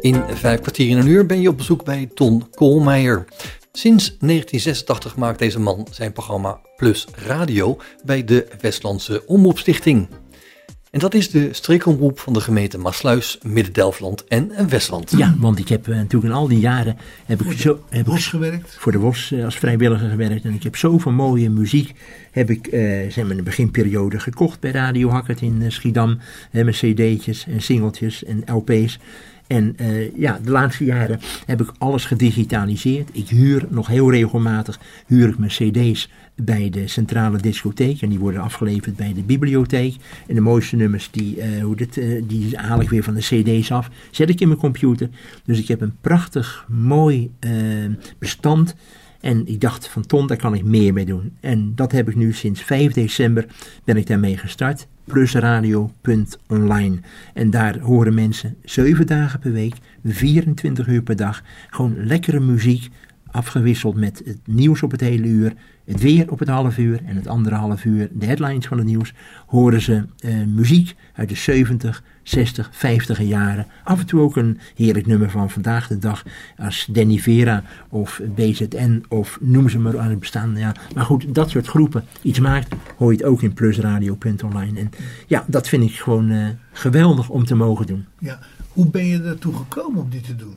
In vijf kwartier in een uur ben je op bezoek bij Ton Koolmeijer. Sinds 1986 maakt deze man zijn programma Plus Radio bij de Westlandse Omroepstichting. En dat is de streekomroep van de gemeente Maasluis, Midden-Delfland en Westland. Ja, want ik heb eh, natuurlijk in al die jaren heb ik zo, heb ik gewerkt. voor de WOS eh, als vrijwilliger gewerkt. En ik heb zoveel mooie muziek heb ik eh, zeg maar in de beginperiode gekocht bij Radio Hackert in eh, Schiedam. Hè, met cd'tjes en singeltjes en LP's. En eh, ja, de laatste jaren heb ik alles gedigitaliseerd. Ik huur nog heel regelmatig huur ik mijn cd's bij de centrale discotheek. En die worden afgeleverd bij de bibliotheek. En de mooiste nummers, die, eh, hoe dit, eh, die haal ik weer van de cd's af. Zet ik in mijn computer. Dus ik heb een prachtig, mooi bestand. En ik dacht van Ton, daar kan ik meer mee doen. En dat heb ik nu sinds 5 december ben ik daarmee gestart. Plusradio.online. En daar horen mensen 7 dagen per week, 24 uur per dag. Gewoon lekkere muziek. Afgewisseld met het nieuws op het hele uur, het weer op het half uur en het andere half uur, de headlines van het nieuws, horen ze eh, muziek uit de 70, 60, 50 jaren. Af en toe ook een heerlijk nummer van vandaag de dag als Danny Vera of BZN of noem ze maar aan het bestaan. Ja. Maar goed, dat soort groepen iets maakt, hoor je het ook in plusradio.online. En ja, dat vind ik gewoon eh, geweldig om te mogen doen. Ja. Hoe ben je ertoe gekomen om dit te doen?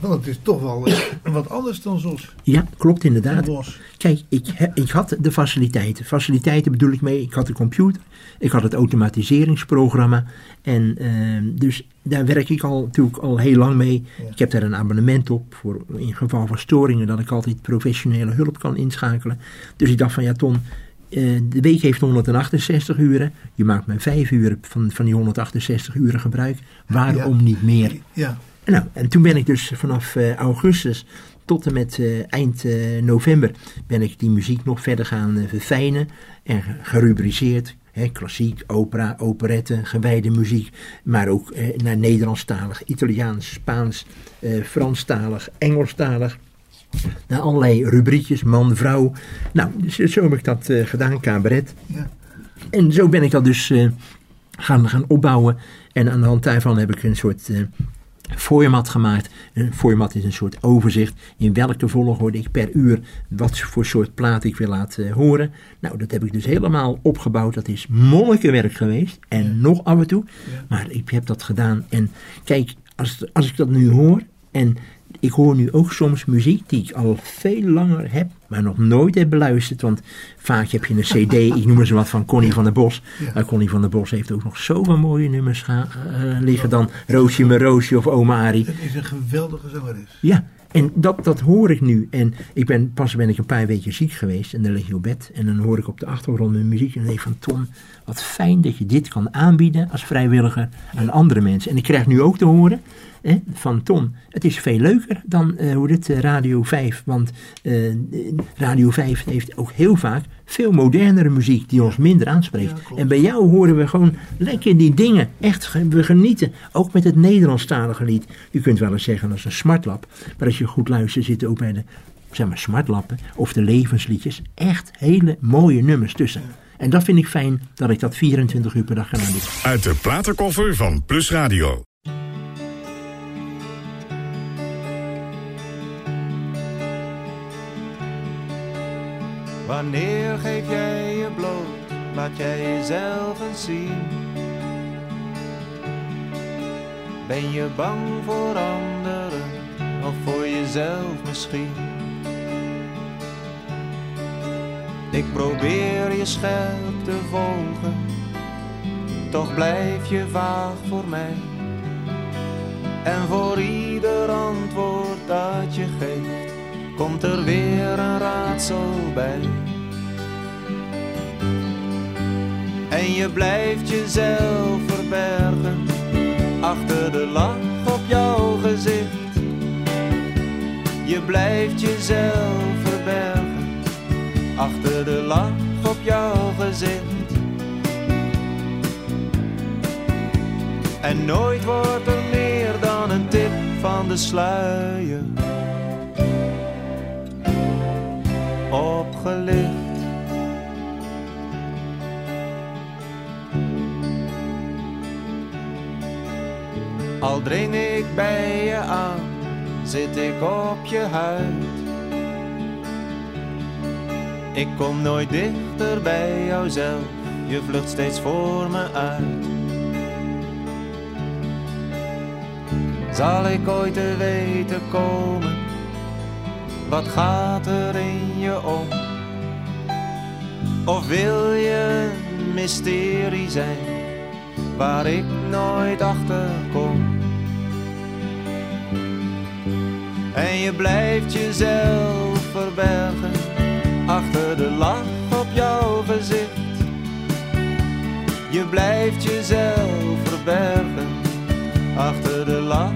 Want het is toch wel eh, wat anders dan ZOS. Ja, klopt inderdaad. Kijk, ik, ik had de faciliteiten. Faciliteiten bedoel ik mee, ik had de computer, ik had het automatiseringsprogramma. En ehm, dus daar werk ik al, natuurlijk al heel lang mee. Ik heb daar een abonnement op voor in geval van storingen dat ik altijd professionele hulp kan inschakelen. Dus ik dacht van ja Ton, eh, de week heeft 168 uren. Je maakt maar 5 uur van, van die 168 uren gebruik. Waarom niet meer? Ja, Nou, en toen ben ik dus vanaf eh, augustus tot en met eh, eind eh, november ben ik die muziek nog verder gaan verfijnen en ge- gerubriceerd. Hè, klassiek, opera, operette, gewijde muziek, maar ook eh, naar Nederlandstalig, Italiaans, Spaans, eh, Franstalig, Engelstalig. Naar allerlei rubriekjes, man, vrouw. Nou, dus zo heb ik dat eh, gedaan, cabaret. ja. En zo ben ik dat dus gaan, gaan opbouwen. En aan de hand daarvan heb ik een soort format gemaakt. Een format is een soort overzicht in welke volgorde ik per uur wat voor soort plaat ik wil laten horen. Nou, dat heb ik dus helemaal opgebouwd. Dat is monnikenwerk geweest. En nog af en toe. Maar ik heb dat gedaan. En kijk, als, als ik dat nu hoor en ik hoor nu ook soms muziek die ik al veel langer heb, maar nog nooit heb beluisterd. Want vaak heb je een cd, ik noem zo wat van Connie van der Bos. Maar Connie van der Bos heeft ook nog zoveel mooie nummers eh, liggen dan Roosje mijn Roosje of Oma Arie. Het is een geweldige zangeres. Ja, en dat, dat hoor ik nu. En ik ben, pas ben ik een paar weken ziek geweest en dan lig je op bed. En dan hoor ik op de achtergrond mijn muziek en dan denk ik van Tom, wat fijn dat je dit kan aanbieden als vrijwilliger aan andere mensen. En ik krijg nu ook te horen hè, van Tom, het is veel leuker dan eh, hoe dit, eh, Radio 5. Want eh, Radio 5 heeft ook heel vaak veel modernere muziek die ons minder aanspreekt. en bij jou horen we gewoon lekker die dingen. Echt, we genieten. Ook met het Nederlandstalige lied. Je kunt wel eens zeggen dat is een smartlap. Maar als je goed luistert zitten ook bij de zeg maar, smartlappen of de levensliedjes echt hele mooie nummers tussen. En dat vind ik fijn dat ik dat 24 uur per dag kan doen. Uit de platenkoffer van Plus Radio. Wanneer geef jij je bloot? Laat jij jezelf eens zien. Ben je bang voor anderen of voor jezelf misschien? Ik probeer je scherp te volgen, toch blijf je vaag voor mij. En voor ieder antwoord dat je geeft, komt er weer een raadsel bij. En je blijft jezelf verbergen achter de lach op jouw gezicht. Je blijft jezelf verbergen achter de lach op jouw gezicht. En nooit wordt er meer dan een tip van de sluier opgelicht. Al dring ik bij je aan, zit ik op je huid. Ik kom nooit dichter bij jouzelf, je vlucht steeds voor me uit. Zal ik ooit te weten komen, wat gaat er in je om? Of wil je een mysterie zijn, waar ik nooit achter kom? En je blijft jezelf verbergen achter de lach op jouw gezicht. Je blijft jezelf verbergen achter de lach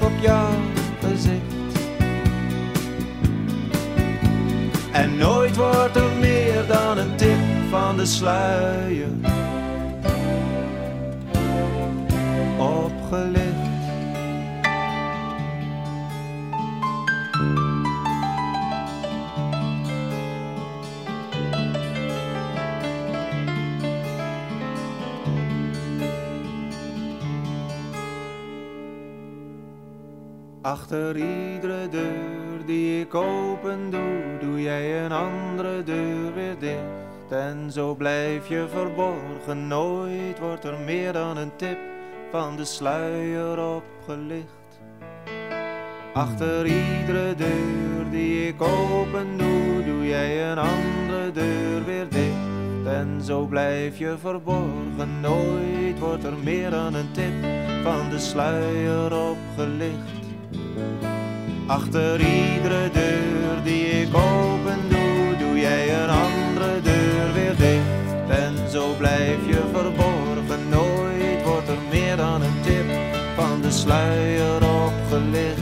op jouw gezicht. En nooit wordt er meer dan een tip van de sluier opgelicht. Achter iedere deur die ik open doe, doe jij een andere deur weer dicht. En zo blijf je verborgen, nooit wordt er meer dan een tip van de sluier opgelicht. Achter iedere deur die ik open doe, doe jij een andere deur weer dicht. En zo blijf je verborgen, nooit wordt er meer dan een tip van de sluier opgelicht. Achter iedere deur die ik open doe, doe jij een andere deur weer dicht. En zo blijf je verborgen, nooit wordt er meer dan een tip van de sluier opgelicht.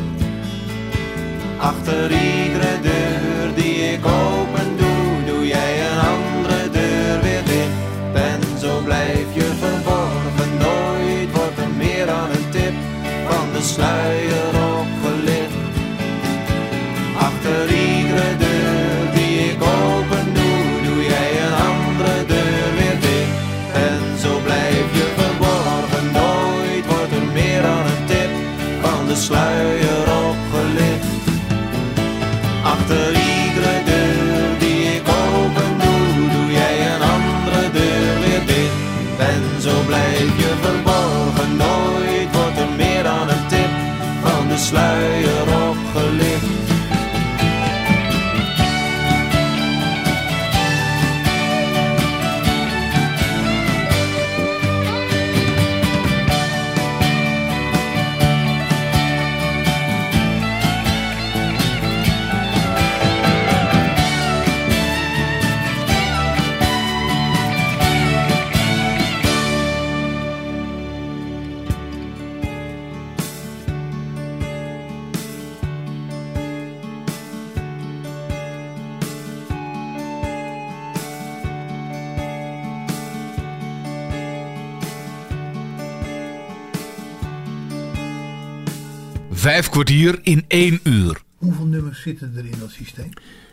Achter iedere deur die ik open doe, doe jij een andere deur weer dicht. En zo blijf je verborgen, nooit wordt er meer dan een tip van de sluier sluier kwartier in één uur. Hoeveel nummers zitten er in dat systeem?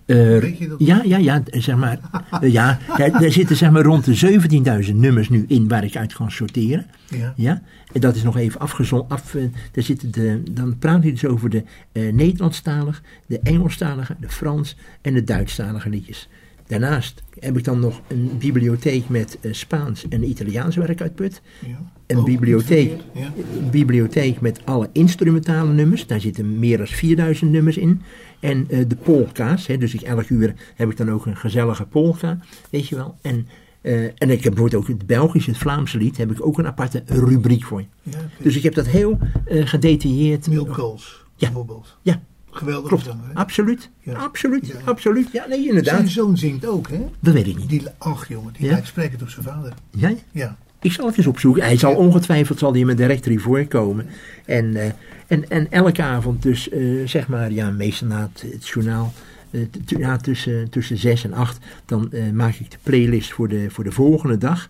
Eh, je dat? ja, ja, ja, zeg maar. eh, ja, daar, daar zitten zeg maar rond de 17.000 nummers nu in waar ik uit kan sorteren. Ja. Ja, en dat is nog even afgezond. Af, eh, daar zitten de, dan praat hij dus over de eh Nederlandstalige, de Engelstalige, de Frans en de Duitsstalige liedjes. Daarnaast heb ik dan nog een bibliotheek met eh, Spaans en Italiaans werk uitput. Ja. Een niet bibliotheek, ja. bibliotheek met alle instrumentale nummers. Daar zitten meer dan 4000 nummers in. En eh, de polka's. Hè, dus ik, elk uur heb ik dan ook een gezellige polka. Weet je wel. En, eh, en ik heb bijvoorbeeld ook het Belgische, het Vlaamse lied. Heb ik ook een aparte rubriek voor. Ja. Dus ik heb dat heel gedetailleerd. Ja. bijvoorbeeld. Ja, Geweldig klopt. zanger, hè? Absoluut. Ja. Absoluut. Ja. Absoluut. Ja, nee, Zijn inderdaad. zoon zingt ook, hè? Dat weet ik niet. Die, ach jongen, die Ja? lijkt sprekend op zijn vader. Ja? Ja. Ik zal het eens opzoeken. Hij zal ongetwijfeld zal hij in mijn directory voorkomen. En, eh, en, en elke avond dus, eh, zeg maar, ja, meestal na het, het journaal, eh, ja, tussen, tussen zes en acht, dan maak ik de playlist voor de, voor de volgende dag.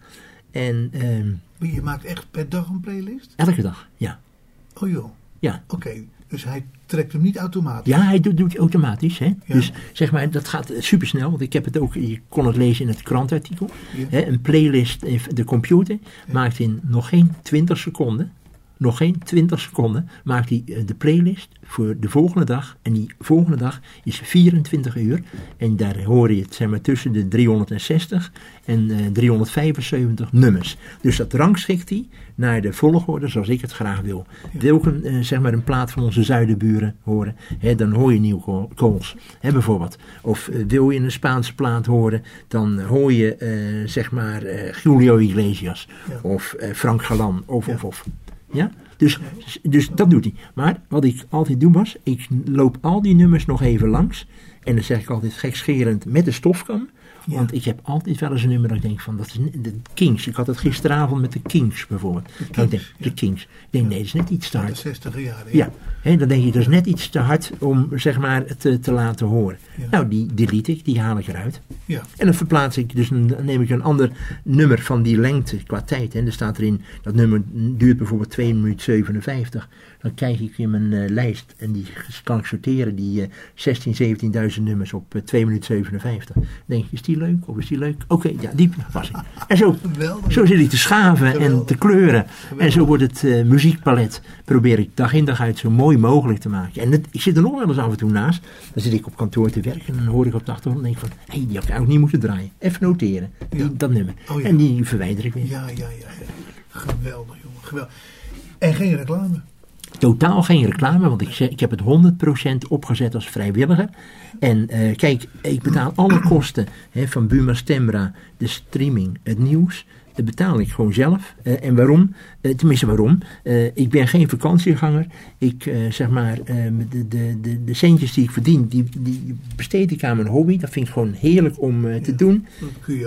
En ehm, Je maakt echt per dag een playlist? elke dag, ja. Oh joh, Ja. oké. Dus hij trekt hem niet automatisch? Ja, hij doet, doet het automatisch. Hè? Ja. Dus zeg maar, dat gaat super snel. Want ik heb het ook, je kon het lezen in het krantartikel. Ja. Hè? Een playlist, in de computer maakt in nog geen 20 seconden, nog geen 20 seconden, maakt hij eh, de playlist voor de volgende dag. En die volgende dag is 24 uur. En daar hoor je het zeg maar, tussen de 360 en eh, 375 nummers. Dus dat rangschikt hij naar de volgorde zoals ik het graag wil. Wil ik een, eh, zeg maar een plaat van onze zuidenburen horen, hè, dan hoor je Nieuw Ko- Kools, hè, bijvoorbeeld. Of eh, wil je een Spaanse plaat horen, dan hoor je eh, zeg maar eh, Julio Iglesias Ja. of eh, Frank Galan of of of. Ja? Dus, dus dat doet hij. Maar wat ik altijd doe was, ik loop al die nummers nog even langs. En dan zeg ik altijd gekscherend met de stofkam. Want ik heb altijd wel eens een nummer dat ik denk van, dat is de Kings. Ik had het gisteravond met de Kings bijvoorbeeld. Dan ik denk, de Kings. Ik denk, nee, dat is net iets te De hard. 60 jaren. Ja, hè, dan denk je, dat is net iets te hard om zeg maar te, te laten horen. Ja. Nou, die delete ik, die haal ik eruit. Ja. En dan verplaats ik, dus dan neem ik een ander nummer van die lengte qua tijd. En er staat erin, dat nummer duurt bijvoorbeeld 2 minuten 57. Dan kijk ik in mijn eh, lijst en die kan ik sorteren, die eh 16, 17.000 nummers op eh, 2 minuten 57. Dan denk ik, is die leuk of is die leuk? Oké, ja, die pas ik. En zo, Geweldig. zo zit ik te schaven en te kleuren. En zo wordt het eh, muziekpalet, probeer ik dag in dag uit zo mooi mogelijk te maken. En het, ik zit er nog wel eens af en toe naast. Dan zit ik op kantoor te werken en dan hoor ik op de achtergrond en denk van, hé, hey, die had ik eigenlijk niet moeten draaien. Even noteren, die, Ja. dat nummer. Oh ja. En die verwijder ik weer. Ja, ja, ja. ja. Geweldig, jongen. Geweldig. En geen reclame. Totaal geen reclame, want ik, ik heb het 100% opgezet als vrijwilliger. En eh, kijk, ik betaal alle kosten hè, van Buma Stemra, de streaming, het nieuws. Dat betaal ik gewoon zelf. Eh, en waarom? Eh, tenminste, waarom? Eh, ik ben geen vakantieganger. Ik, eh, zeg maar, eh, de, de, de, de centjes die ik verdien, die, die besteed ik aan mijn hobby. Dat vind ik gewoon heerlijk om eh, te doen.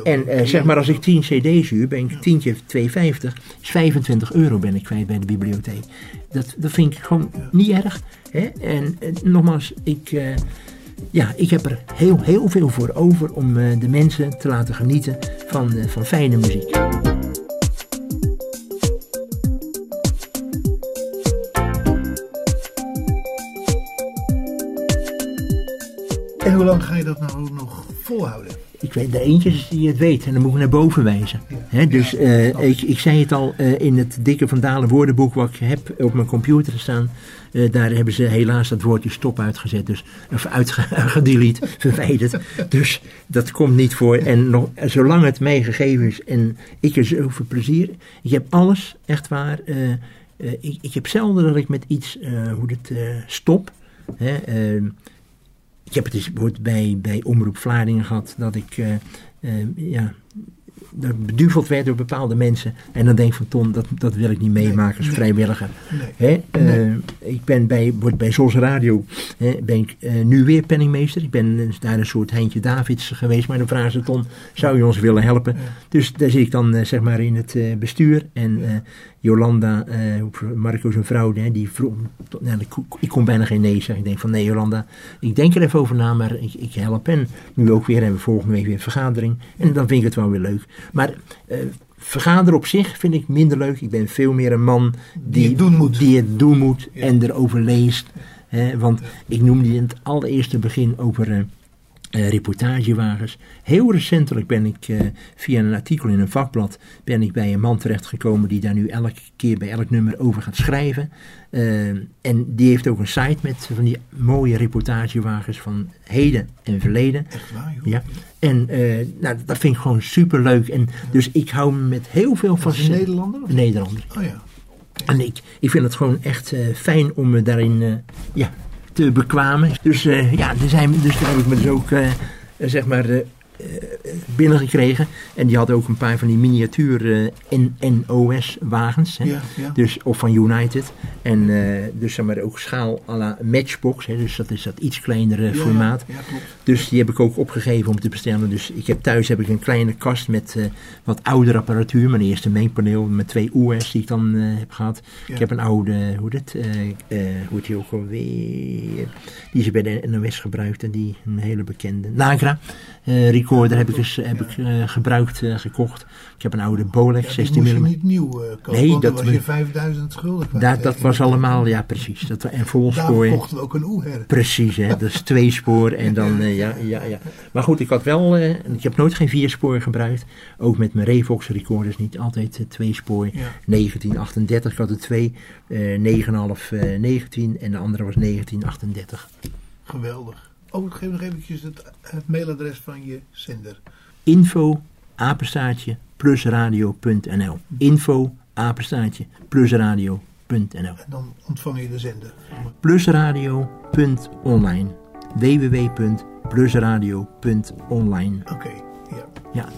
En eh, zeg maar, als ik 10 cd's huur, ben ik tientje 2,50. Is 25 euro ben ik kwijt bij de bibliotheek. Dat, dat vind ik gewoon niet erg. Hè? En eh, nogmaals, ik, eh, ja, ik heb er heel, heel veel voor over om eh, de mensen te laten genieten van, eh, van fijne muziek. En hoe lang ga je dat nou nog volhouden? Ik weet de eentjes die het weet en dan moet ik naar boven wijzen. Dus eh, ik, ik zei het al in het dikke Van Dalen woordenboek wat ik heb op mijn computer staan. Eh, daar hebben ze helaas dat woordje stop uitgezet. Dus, of uitgedelete, verwijderd. Dus dat komt niet voor. En nog, zolang het mij gegeven is en ik er zoveel plezier. Ik heb alles, echt waar. eh, eh, ik, ik heb zelden dat ik met iets, hoe het stop. Hè, eh, ik heb het eens bij, bij Omroep Vlaardingen gehad dat ik eh, eh, ja, beduveld werd door bepaalde mensen. En dan denk ik van Ton, dat, dat wil ik niet meemaken als nee. vrijwilliger. Nee. Hè? Eh, Ik ben bij, word bij Zos Radio hè, ben ik, eh, nu weer penningmeester. Ik ben daar een soort Heintje Davids geweest. Maar dan vragen ze Ton, zou je ons willen helpen? Dus daar zit ik dan eh, zeg maar in het bestuur. En Jolanda, Marco zijn vrouw, hè, die vroeg, nou, ik, ik kon bijna geen nee zeggen. Ik denk van nee Jolanda, ik denk er even over na, maar ik, ik help. En nu ook weer, hebben we volgende week weer een vergadering. En dan vind ik het wel weer leuk. Maar eh, vergaderen op zich vind ik minder leuk. Ik ben veel meer een man die, het doen moet. die het doen moet en erover leest. Hè, want ik noemde in het allereerste begin over eh, reportagewagens. Heel recentelijk ben ik eh, via een artikel in een vakblad ben ik bij een man terechtgekomen die daar nu elke keer bij elk nummer over gaat schrijven. Eh, en die heeft ook een site met van die mooie reportagewagens van heden en verleden. Echt waar, joh. Ja. En nou, dat vind ik gewoon super leuk. En dus ik hou me met heel veel van. Een Nederlander? Of? Nederlander. Oh ja. En ik, ik vind het gewoon echt fijn om me daarin ja, te bekwamen. Dus eh, ja, er zijn, dus daar heb ik me dus ook eh, zeg maar eh, binnengekregen. En die had ook een paar van die miniatuur eh, NOS wagens. Hè? Ja, ja. Dus, of van United. En eh, dus zeg maar ook schaal à la Matchbox. Hè? Dus dat is dat iets kleinere Ja, formaat. Dus die heb ik ook opgegeven om te bestellen. Dus ik heb thuis heb ik een kleine kast met eh, wat oudere apparatuur. Mijn eerste mengpaneel met twee OS die ik dan eh, heb gehad. Ik heb een oude, hoe dit, eh eh, hoe het die ook alweer, die ze bij de NOS gebruikten. Die een hele bekende, Nagra eh, recorder heb ik, eens, heb ik eh, gebruikt, eh, gekocht. Ik heb een oude Bolex Die 16 moest je mm. niet nieuw eh, kopen, Nee, dat was je we- 5000 schuldig. Dat, dat was allemaal, ja precies. Dat, en volspoor. Daar kochten we ook een oeher. Precies, hè, dat is twee spoor en dan, eh, ja, ja, ja. Maar goed, ik had wel, eh, ik heb nooit geen vier spoor gebruikt. Ook met mijn Revox recorders niet altijd eh, twee spoor. Ja. 1938, ik had er twee, eh 9,5 eh 19 en de andere was 1938. Geweldig. Oh, geef nog eventjes het, het mailadres van je zender. Info, apenstaartje, plusradio.nl. Info, apenstaartje, plusradio.nl. En dan ontvang je de zender. Plusradio.online. www.plusradio.online. Oké, ja. Ja.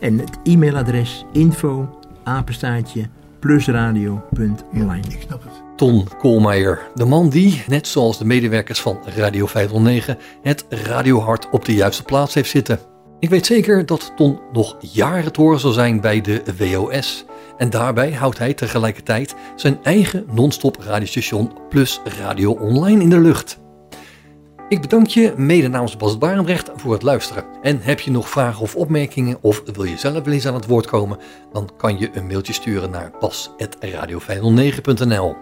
En het e-mailadres info apenstaartje plusradio.online. Ik snap het. Ton Koolmeijer, de man die, net zoals de medewerkers van Radio 509, het radiohart op de juiste plaats heeft zitten. Ik weet zeker dat Ton nog jaren te horen zal zijn bij de WOS. En daarbij houdt hij tegelijkertijd zijn eigen non-stop radiostation Plus Radio Online in de lucht. Ik bedank je mede namens Bas Barendrecht voor het luisteren. En heb je nog vragen of opmerkingen of wil je zelf wel eens aan het woord komen, dan kan je een mailtje sturen naar bas.radio509.nl.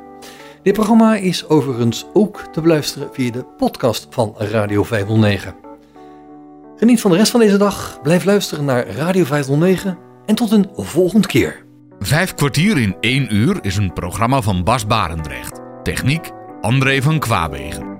Dit programma is overigens ook te beluisteren via de podcast van Radio 509. Geniet van de rest van deze dag, blijf luisteren naar Radio 509 en tot een volgende keer. Vijf kwartier in één uur is een programma van Bas Barendrecht. Techniek André van Kwaabegen.